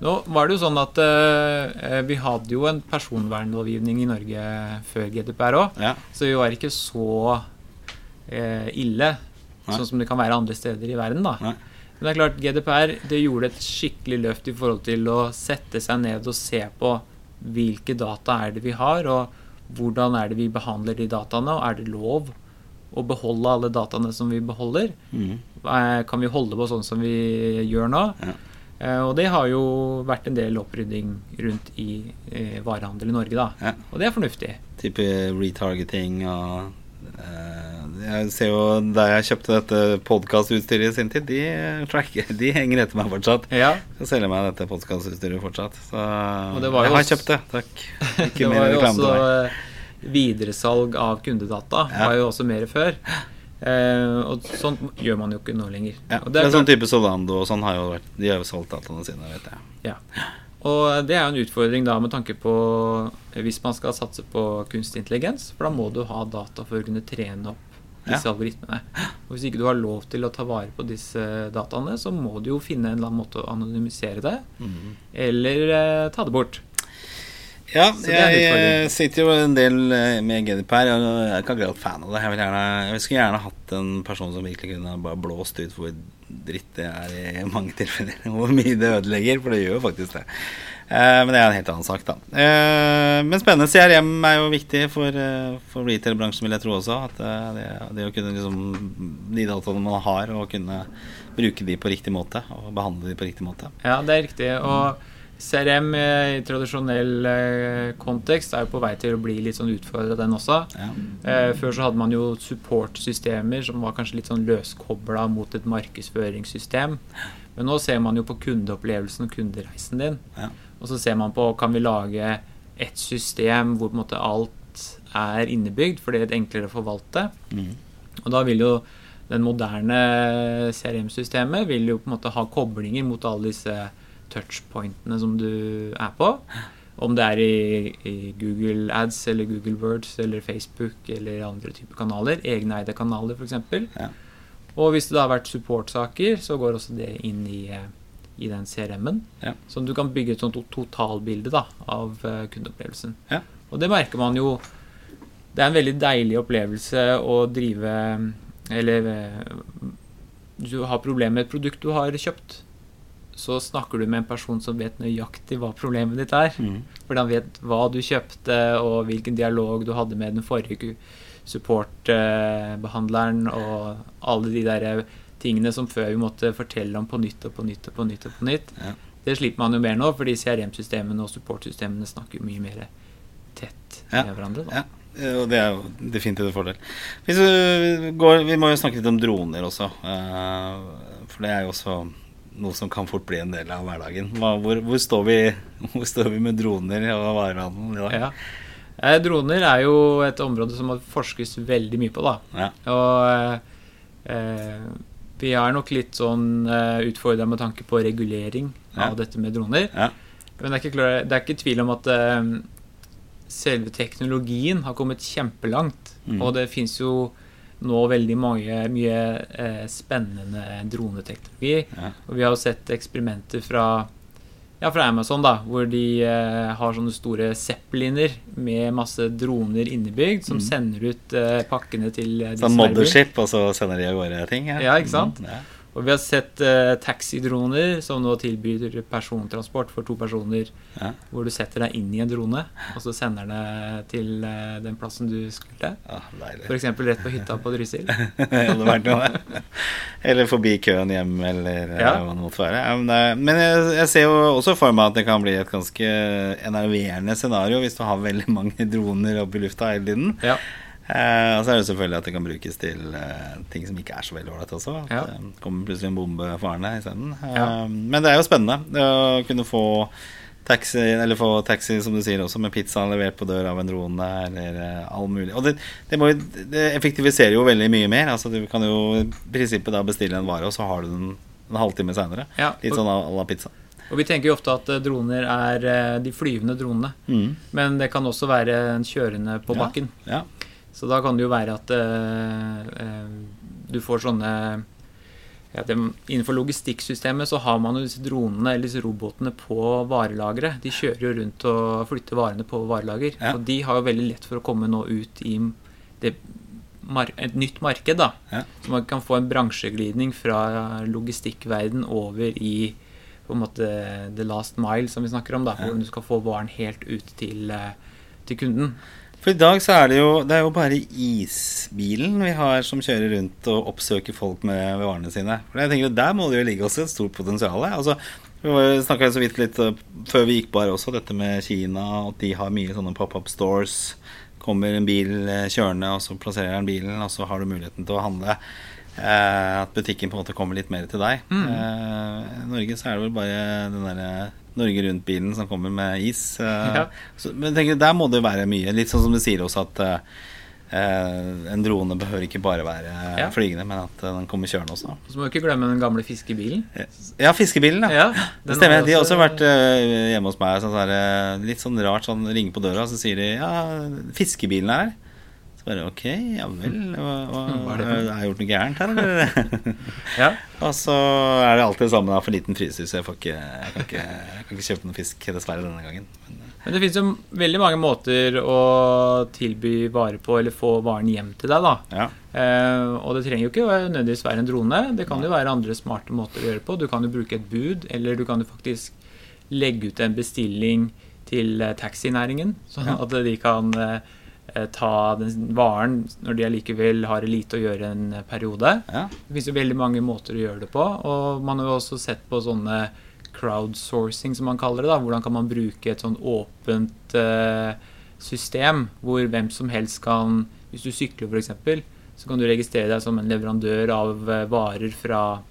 B: Nå var det jo sånn at eh, vi hadde jo en personvernlovgivning i Norge før GDPR òg,
A: Ja.
B: så vi var ikke så eh, ille
A: Nei.
B: sånn som det kan være andre steder i verden. da.
A: Nei.
B: Men det er klart, GDPR det gjorde et skikkelig løft i forhold til å sette seg ned og se på hvilke data er det vi har, og hvordan er det vi behandler de dataene, og er det lov å beholde alle dataene som vi beholder?
A: Mm.
B: Eh, Kan vi holde på sånn som vi gjør nå?
A: Ja.
B: Eh, Og det har jo vært en del opprydding rundt i eh, varehandel i Norge, da.
A: Ja.
B: Og det er fornuftig.
A: Type retargeting og eh, Jeg ser jo da jeg kjøpte dette podkastutstyret i sin tid, de, tracker, <laughs> de henger etter meg fortsatt.
B: Ja,
A: Jeg selger meg dette podkastutstyret fortsatt. Så
B: det
A: jeg har
B: også-
A: kjøpt det, takk. <laughs> Ikke
B: det
A: mer reklame til meg.
B: eh, videresalg av kundedata.
A: Ja.
B: var jo også mer før. Eh, og sånt gjør man jo ikke nå lenger.
A: Ja, det
B: det
A: er
B: er
A: sånn type Solando og sånn har jo vært De har jo solgt dataene sine, vet jeg.
B: ja. og det er jo en utfordring da med tanke på eh, hvis man skal satse på kunstig intelligens. For da må du ha data for å kunne trene opp disse
A: Ja.
B: algoritmene. Og hvis ikke du har lov til å ta vare på disse dataene, så må du jo finne en eller annen måte å anonymisere det, eller eh, ta det bort.
A: Ja,
B: en
A: jeg, sitter jo en del eh, med GDPR, jeg er ikke akkurat fan av det. Jeg, gjerne, jeg skulle gjerne hatt en person som virkelig kunne bare blåst ut hvor dritt det er i mange tilfeller. <laughs> Hvor mye det ødelegger, for det gjør jo faktisk det. Eh, men det er en helt annen sak, da. Eh, men spennende. CRM er jo viktig for, eh, for retail-bransjen, vil jeg tro også. At det, det å kunne liksom De dataene man har, og kunne bruke de på riktig måte, og behandle de på riktig måte.
B: Ja, det er riktig. Og CRM i tradisjonell kontekst er jo på vei til å bli litt sånn utfordra, den også.
A: Ja.
B: Før så hadde man jo support-systemer som var kanskje litt sånn løskobla mot et markedsføringssystem. Men nå ser man jo på kundeopplevelsen og kundereisen din.
A: Ja.
B: Og så ser man på kan vi lage et system hvor på en måte alt er innebygd, for det er litt enklere å forvalte.
A: Mm.
B: Og da vil jo den moderne CRM-systemet vil jo på en måte ha koblinger mot alle disse touchpointene som du er på. Om det er i, i Google Ads eller Google Words eller Facebook eller andre typer kanaler. Egeneide kanaler, f.eks.
A: Ja.
B: Og hvis det da har vært supportsaker, så går også det inn i, eh, i den CRM-en.
A: Ja.
B: Så du kan bygge et sånt totalbilde da, av eh, kundeopplevelsen.
A: Ja.
B: Og det merker man jo Det er en veldig deilig opplevelse å drive Eller eh, du har problemer med et produkt du har kjøpt. Så snakker du med en person som vet nøyaktig hva problemet ditt er.
A: Mm.
B: Fordi han vet hva du kjøpte, og hvilken dialog du hadde med den forrige supportbehandleren, og alle de der tingene som før vi måtte fortelle om på nytt og på nytt og på nytt. og på nytt.
A: Ja.
B: Det slipper man jo mer nå, fordi CRM-systemene og supportsystemene snakker mye mer tett
A: Ja.
B: med hverandre. Da.
A: Ja, eh, og det er jo definitivt en fordel. Går, vi må jo snakke litt om droner også. eh, For det er jo også noe som kan fort bli en del av hverdagen. Hvor, hvor, står vi, <laughs> hvor, står vi, med droner og varehandel i dag?
B: Ja. Eh, droner er jo et område som må forskes veldig mye på. da.
A: Ja.
B: Og eh, vi er nok litt sånn uh, utfordra med tanke på regulering
A: Ja.
B: av dette med droner.
A: Ja.
B: Men det er klar, det er ikke tvil om at uh, selve teknologien har kommet kjempelangt.
A: Mm.
B: Og det fins jo nå veldig mange, mye uh, spennende droneteknologi.
A: Ja.
B: Og vi har jo sett eksperimenter fra, ja, fra Amazon, da, hvor de eh, har sånne store zeppeliner med masse droner innebygd, som
A: Mm.
B: sender ut eh, pakkene til eh,
A: Sånn
B: er
A: mothership, og så sender de av gårde ting?
B: Ja, ikke sant?
A: Mm, ja.
B: Og vi har sett eh, taxidroner som nå tilbyr persontransport for to personer,
A: Ja.
B: hvor du setter deg inn i en drone, og så sender den til eh, den plassen du skulle.
A: Ja, deilig.
B: F.eks. rett på hytta på
A: Drysil. <laughs> Eller forbi køen hjem, eller eh,
B: Ja.
A: hva det måtte være. Ja, men men jeg, jeg ser jo også for meg at det kan bli et ganske enerverende scenario hvis du har veldig mange droner oppe i lufta hele tiden.
B: Ja.
A: Eh, og så er det selvfølgelig at det kan brukes til eh, ting som ikke er så veldig ålreit også. At
B: Ja.
A: det kommer plutselig en bombe farende isteden. Eh,
B: Ja.
A: Men det er jo spennende å kunne få taxi, eller få taxi, som du sier, også med pizza levert på dør av en drone, eller eh, all mulig. Og det, det, må det effektiviserer jo veldig mye mer. Altså, du kan jo i prinsippet da bestille en vare, og så har du den en halvtime seinere.
B: Ja,
A: Litt sånn à la pizza.
B: Og vi tenker jo ofte at eh, droner er eh, de flyvende dronene.
A: Mm.
B: Men det kan også være en kjørende på
A: Ja.
B: bakken.
A: Ja.
B: Så da kan det jo være at eh, eh, du får sånne ja, det, Innenfor logistikksystemet så har man jo disse dronene eller disse robotene på varelageret. De kjører jo rundt og flytter varene på varelager.
A: Ja.
B: Og de har jo veldig lett for å komme nå ut i det, et nytt marked. da.
A: Ja.
B: Så man kan få en bransjeglidning fra logistikkverden over i på en måte the last mile, som vi snakker om. da. Hvor du skal få varen helt ut til, eh, til kunden.
A: For i dag så er det jo Det er jo bare isbilen vi har som kjører rundt og oppsøker folk med varene sine. For jeg tenker at Der må det jo ligge også et stort potensial. Altså, vi snakka så vidt litt uh, før vi gikk på her også, dette med Kina, at de har mye sånne pop-up stores. Kommer en bil eh, kjørende, og så plasserer den bilen, og så har du muligheten til å handle. Eh, at butikken på en måte kommer litt mer til deg.
B: Mm.
A: Eh, I Norge så er det vel bare den derre Norge Rundt-bilen som kommer med is. Eh,
B: Ja.
A: så, men tenker, der må det være mye. Litt sånn som du sier også at eh, eh, en drone behøver ikke bare være
B: Ja.
A: flygende, men at eh, den kommer kjørende også.
B: Så må du ikke glemme den gamle fiskebilen.
A: Ja, fiskebilen, da.
B: Ja,
A: Det stemmer.
B: har
A: De har
B: også-
A: vært eh, hjemme hos meg. Sånn der, eh, litt sånn rart sånn ringer på døra, så sier de ja, fiskebilen er her. Bare ok, ja vel. <laughs>
B: Det noe?
A: har jeg gjort noe gærent her, eller? <laughs>
B: Ja. <laughs>
A: Og så er det alltid sammen med for liten frysehus, så jeg, får ikke, jeg, kan ikke, jeg kan ikke kjøpe noe fisk dessverre denne gangen. Men, eh,
B: Men det finnes jo veldig mange måter å tilby vare på, eller få varen hjem til deg, da.
A: ja.
B: Eh, og det trenger jo ikke nødvendigvis være en drone. Det kan jo være andre smarte måter å gjøre det på. Du kan jo bruke et bud, eller du kan jo faktisk legge ut en bestilling til eh, taxinæringen, sånn at de kan eh, ta den varen når de allikevel har lite å gjøre en eh, periode.
A: ja.
B: Det finnes jo veldig mange måter å gjøre det på, og man har jo også sett på sånne crowdsourcing, som man kaller det. da, Hvordan kan man bruke et sånn åpent eh, system hvor hvem som helst kan Hvis du sykler f.eks., så kan du registrere deg som en leverandør av eh, varer fra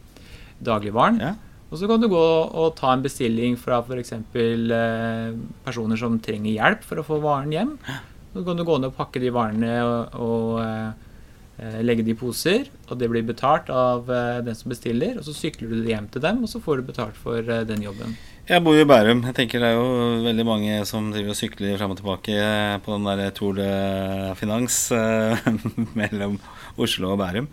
B: dagligvaren.
A: ja.
B: Og så kan du gå og ta en bestilling fra f.eks. Eh, personer som trenger hjelp for å få varen hjem. Så kan du gå ned og pakke de varene og, og eh, eh, legge de i poser. Og det blir betalt av eh, den som bestiller. Og så sykler du det hjem til dem, og så får du betalt for eh, den jobben.
A: Jeg bor jo i Bærum. Jeg tenker Det er jo veldig mange som driver og sykler fram og tilbake på den der Tour de Finans eh, <laughs> mellom Oslo og Bærum.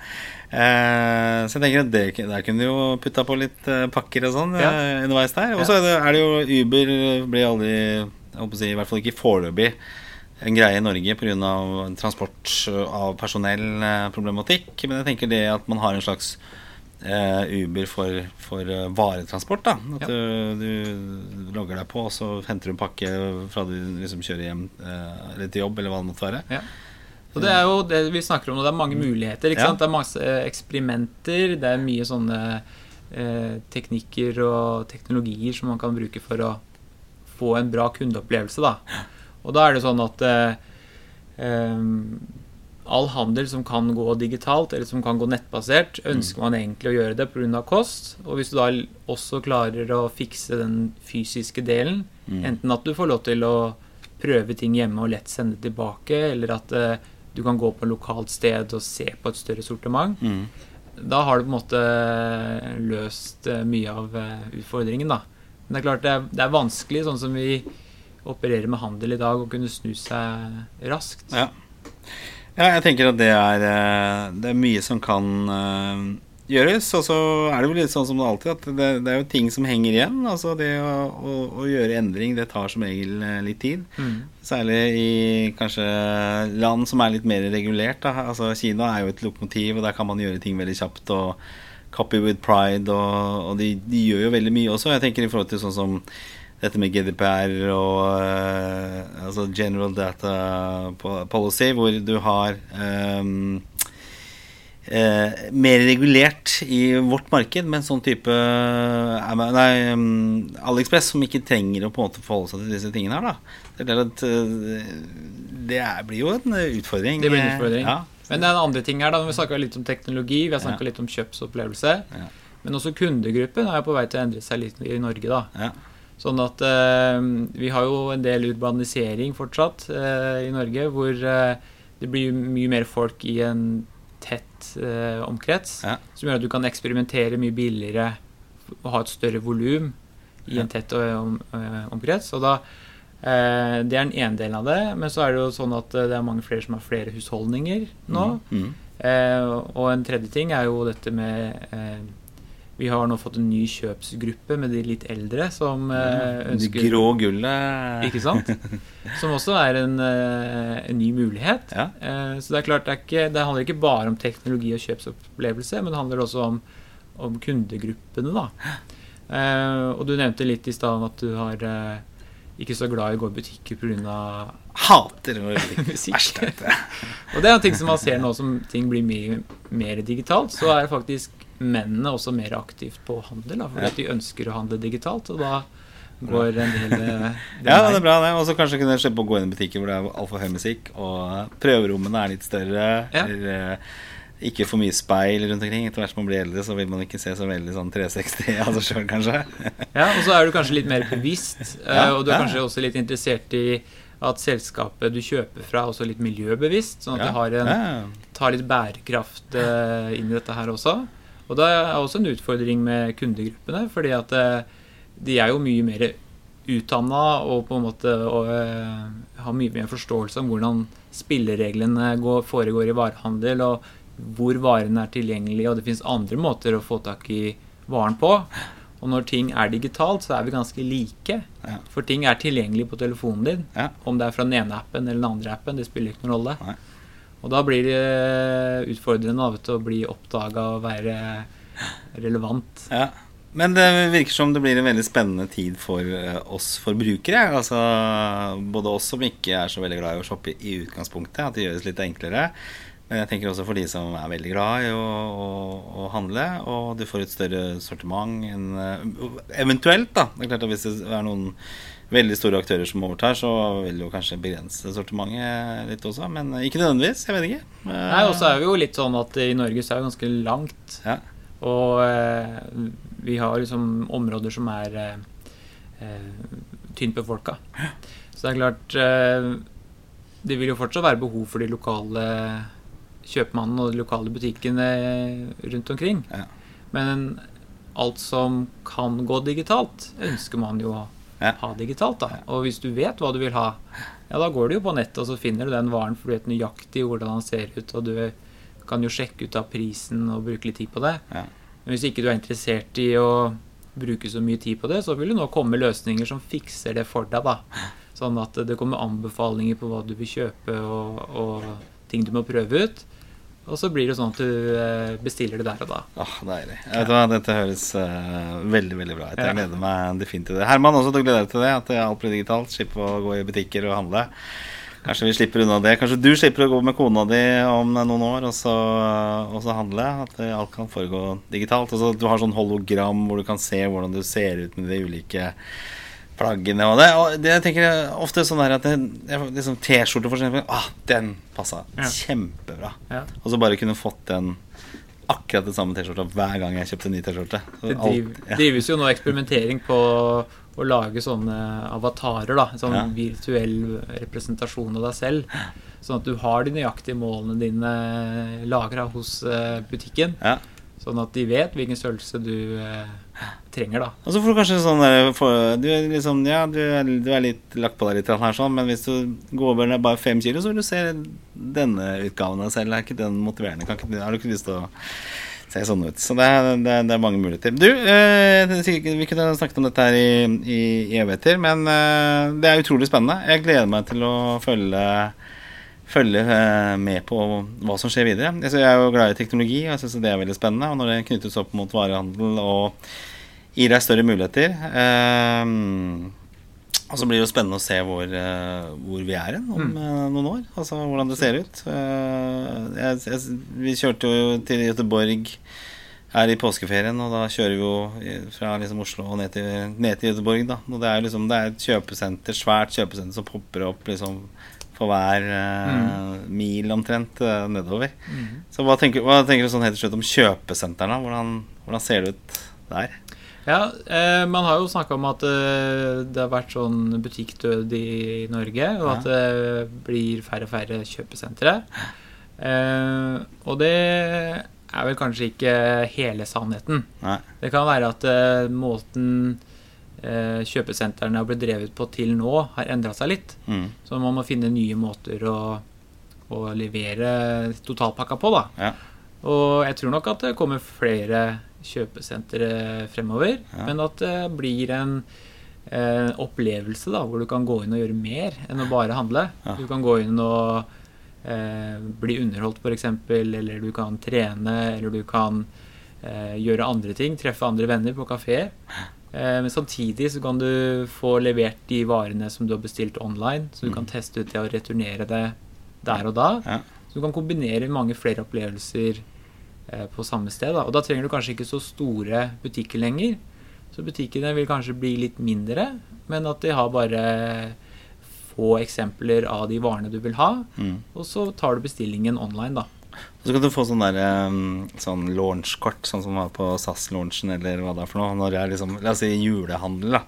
A: Eh, så jeg tenker at det, der kunne du jo putta på litt eh, pakker og sånn
B: Ja.
A: eh, underveis der. Og så er, det- er det jo Uber blir aldri, jeg håper å si, i hvert fall ikke foreløpig, en greie i Norge pga. transport av personellproblematikk. Men jeg tenker det at man har en slags eh, Uber for, for eh, varetransport. da At
B: Ja.
A: du, du logger deg på, og så henter du en pakke fra du liksom kjører hjem eh, eller til jobb, eller hva det måtte være.
B: Ja. Så det er jo det vi snakker om nå. Det er mange muligheter. ikke
A: Ja.
B: Det er masse eksperimenter. Det er mye sånne eh, teknikker og teknologier som man kan bruke for å få en bra kundeopplevelse. da. Og da er det sånn at eh, all handel som kan gå digitalt, eller som kan gå nettbasert, ønsker man egentlig å gjøre det pga. kost. Og hvis du da også klarer å fikse den fysiske delen,
A: Mm.
B: enten at du får lov til å prøve ting hjemme og lett sende tilbake, eller at eh, du kan gå på et lokalt sted og se på et større sortiment,
A: Mm.
B: da har du på en måte løst eh, mye av utfordringen, da. Men det er klart det er, det er vanskelig, sånn som vi opererer med handel i dag, og kunne snu seg raskt.
A: Ja. ja, jeg tenker at det er, eh, det er mye som kan eh, gjøres. Og så er det jo litt sånn som det alltid, at det, det er jo ting som henger igjen. Altså det å, å, å gjøre endring, det tar som regel eh, litt tid.
B: Mm.
A: Særlig i kanskje land som er litt mer regulert. Da. Altså Kina er jo et lokomotiv, og der kan man gjøre ting veldig kjapt. og Copy with pride, og, og de, de gjør jo veldig mye også. Jeg tenker i forhold til sånn som dette med GDPR og uh, altså General Data Policy, hvor du har um, uh, mer regulert i vårt marked med en sånn type uh, Nei, um, AliExpress som ikke trenger å på en måte forholde seg til disse tingene her, da. Det, at, det blir jo en utfordring.
B: Det blir en utfordring.
A: Ja.
B: Men det er en andre ting her, da. Vi snakka litt om teknologi, vi har snakka
A: Ja.
B: litt om kjøpsopplevelse.
A: Ja.
B: Men også kundegruppen er jo på vei til å endre seg litt i Norge, da.
A: Ja.
B: Sånn at eh, vi har jo en del urbanisering fortsatt eh, i Norge, hvor eh, det blir mye mer folk i en tett omkrets,
A: Ja.
B: som gjør at du kan eksperimentere mye billigere og ha et større volum i
A: Ja.
B: en tett om, omkrets. Og da Det er den ene delen av det, men så er det jo sånn at det er mange flere som har flere husholdninger nå.
A: Mm.
B: Eh, og en tredje ting er jo dette med Vi har nå fått en ny kjøpsgruppe med de litt eldre som ønsker
A: Det grå gullet.
B: Ikke sant? <laughs> Som også er en, eh, en ny mulighet.
A: Ja.
B: Eh, så det er klart det, er ikke, det handler ikke bare om teknologi og kjøpsopplevelse, men det handler også om, om kundegruppene, da. Eh, og du nevnte litt i stad at du har eh, ikke så glad i å gå i butikker pga.
A: Hater å <laughs>
B: musikk.
A: Verst.
B: Og det er en ting som man ser nå som ting blir mye mer digitalt, så er faktisk mennene også mer aktivt på handel. Da, fordi
A: Ja.
B: de ønsker å handle digitalt, og da går en del eh,
A: Ja, det er bra, det. Og så kanskje kunne slippe å gå inn i butikker hvor det er altfor høy musikk, og prøverommene er litt større.
B: Ja.
A: Eller eh, ikke for mye speil rundt omkring. Etter hvert som man blir eldre, så vil man ikke se så veldig sånn 360 av seg sjøl, kanskje. <laughs>
B: Ja, og så er du kanskje litt mer bevisst, eh,
A: Ja,
B: og du er
A: ja.
B: kanskje også litt interessert i at selskapet du kjøper fra, er også litt miljøbevisst, sånn at
A: Ja,
B: det har en, tar litt bærekraft eh, inn i dette her også. Og det er også en utfordring med kundegruppene, fordi at eh, de er jo mye mer utdanna og på en måte og, uh, har mye mer forståelse om hvordan spillereglene går, foregår i varehandel, og hvor varene er tilgjengelige, og det fins andre måter å få tak i varen på. Og når ting er digitalt, så er vi ganske like.
A: Ja.
B: For ting er tilgjengelig på telefonen din.
A: Ja.
B: Om det er fra den ene appen eller den andre appen, det spiller ikke noen rolle.
A: Nei.
B: Og da blir det utfordrende av og til å bli oppdaga og være relevant.
A: Ja. Men det virker som det blir en veldig spennende tid for eh, oss forbrukere. Altså, både oss som ikke er så veldig glad i å shoppe i utgangspunktet, at det gjøres litt enklere. Men jeg tenker også for de som er veldig glad i å, å, å handle, og du får et større sortiment enn eh, Eventuelt, da. Det er klart at Hvis det er noen veldig store aktører som overtar, så vil jo kanskje begrense sortimentet litt også. Men ikke nødvendigvis. Jeg vet ikke.
B: Nei, Og så er vi jo litt sånn at i Norge så er det ganske langt.
A: ja.
B: Og eh, vi har liksom områder som er eh, eh, tynt befolka. Så det er klart eh, Det vil jo fortsatt være behov for de lokale kjøpmannene og de lokale butikkene rundt omkring.
A: Ja.
B: Men alt som kan gå digitalt, ønsker man jo å
A: Ja.
B: ha digitalt. da. Og hvis du vet hva du vil ha, ja, da går du jo på nettet og så finner du den varen, for du vet nøyaktig hvordan den ser ut, og du kan jo sjekke ut av prisen og bruke litt tid på det.
A: Ja.
B: Men hvis ikke du er interessert i å bruke så mye tid på det, så vil det nå komme løsninger som fikser det for deg. da. Sånn at det kommer anbefalinger på hva du vil kjøpe og, og ting du må prøve ut. Og så blir det sånn at du eh, bestiller det der og da.
A: Åh, deilig. Vet du hva, Dette høres uh, veldig veldig bra ut. Jeg gleder meg definitivt til det. Herman også, du gleder deg til det? At alt blir digitalt? Slippe å gå i butikker og handle? Kanskje vi slipper unna det. Kanskje du slipper å gå med kona di om noen år og så, og så handle? At alt kan foregå digitalt? Altså, du har sånn hologram hvor du kan se hvordan du ser ut med de ulike plaggene og det. Og det jeg tenker jeg ofte sånn der at liksom T-skjorte, for eksempel. Ah, den passa
B: Ja.
A: kjempebra.
B: Ja.
A: Og så bare kunne fått den akkurat det samme T-skjorta hver gang jeg kjøpte en ny T-skjorte.
B: Det driv,
A: ja.
B: drives jo nå eksperimentering på å lage sånne avatarer. da Sånn
A: Ja.
B: virtuell representasjon av deg selv. Sånn at du har de nøyaktige målene dine lagra hos eh, butikken.
A: Ja.
B: Sånn at de vet hvilken størrelse du eh, trenger, da.
A: Og så får du kanskje sånn der Du er liksom Ja, du du er litt lagt på deg litt her, sånn, men hvis du går over bare fem kilo, så vil du se denne utgaven av selv. Er ikke den motiverende? Kan ikke, har du ikke lyst til å se sånn ut? Så det er, det er, det er mange muligheter. Du, eh, vi kunne snakket om dette her i, i, i evigheter, men eh, det er utrolig spennende. Jeg gleder meg til å følge følge eh, med på hva som skjer videre. Jeg er jo glad i teknologi, og jeg syns det er veldig spennende. Og når det knyttes opp mot varehandel og gir deg større muligheter eh, Og så blir det jo spennende å se hvor, eh, hvor vi er hen om
B: Mm.
A: eh, noen år. Altså hvordan det ser ut. Eh, jeg, jeg, vi kjørte jo til Göteborg her i påskeferien, og da kjører vi jo fra liksom Oslo og ned til, ned til Göteborg. Da. Og det er jo liksom Det er et kjøpesenter, svært kjøpesenter som popper opp liksom for hver eh, mil omtrent eh, nedover. Så hva tenker, hva tenker du sånn helt til slutt om kjøpesentrene? Hvordan, hvordan ser det ut der?
B: Ja, eh, Man har jo snakka om at eh, det har vært sånn butikkdød i Norge, og at det blir færre og færre kjøpesentre. Eh, og det er vel kanskje ikke hele sannheten.
A: Nei.
B: Det kan være at eh, måten eh, kjøpesentrene har blitt drevet på til nå, har endra seg litt.
A: Mm.
B: Så man må finne nye måter å, å levere totalpakka på, da.
A: Ja.
B: Og jeg tror nok at det kommer flere kjøpesentre fremover.
A: Ja.
B: Men at det blir en eh, opplevelse da, hvor du kan gå inn og gjøre mer enn å bare handle.
A: Ja.
B: Du kan gå inn og eh, bli underholdt, f.eks., eller du kan trene, eller du kan eh, gjøre andre ting. Treffe andre venner på kafé. Eh, men samtidig så kan du få levert de varene som du har bestilt online, så du
A: Mm.
B: kan teste ut det og returnere det der og da.
A: Ja.
B: Så du kan kombinere mange flere opplevelser på samme sted. Da. Og da trenger du kanskje ikke så store butikker lenger. Så butikkene vil kanskje bli litt mindre, men at de har bare få eksempler av de varene du vil ha.
A: Mm.
B: Og så tar du bestillingen online, da.
A: Så kan du få sånn der um, sånn launchkort, sånn som var på SAS-launchen eller hva det er for noe. Når det er liksom, la oss si julehandel, da.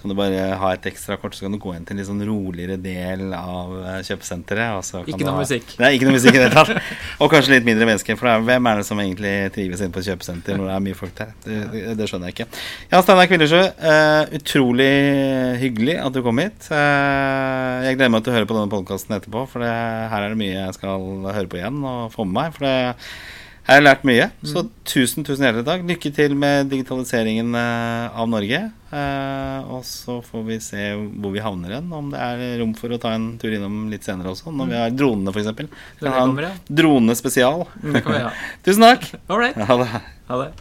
A: Så kan du bare ha et ekstra kort, så kan du gå inn til en litt sånn roligere del av eh, kjøpesenteret. og så kan
B: Ikke noe
A: ha-
B: musikk.
A: Nei, ikke noe musikk i det tatt. <laughs> Og kanskje litt mindre mennesker. For er, hvem er det som egentlig trives inne på et kjøpesenter når det er mye folk der? Det, det, det skjønner jeg ikke. Ja, Steinar Kvillersjø, uh, utrolig hyggelig at du kom hit. Uh, jeg gleder meg til å høre på denne podkasten etterpå, for det, her er det mye jeg skal høre på igjen og få med meg. For det, her har lært mye. Så tusen, tusen hjertelig takk. Lykke til med digitaliseringen eh, av Norge. Eh, og så får vi se hvor vi havner hen. Om det er rom for å ta en tur innom litt senere også. Når vi har dronene, f.eks. Kan ha en dronespesial.
B: Mm. <laughs>
A: Tusen takk.
B: Ha det.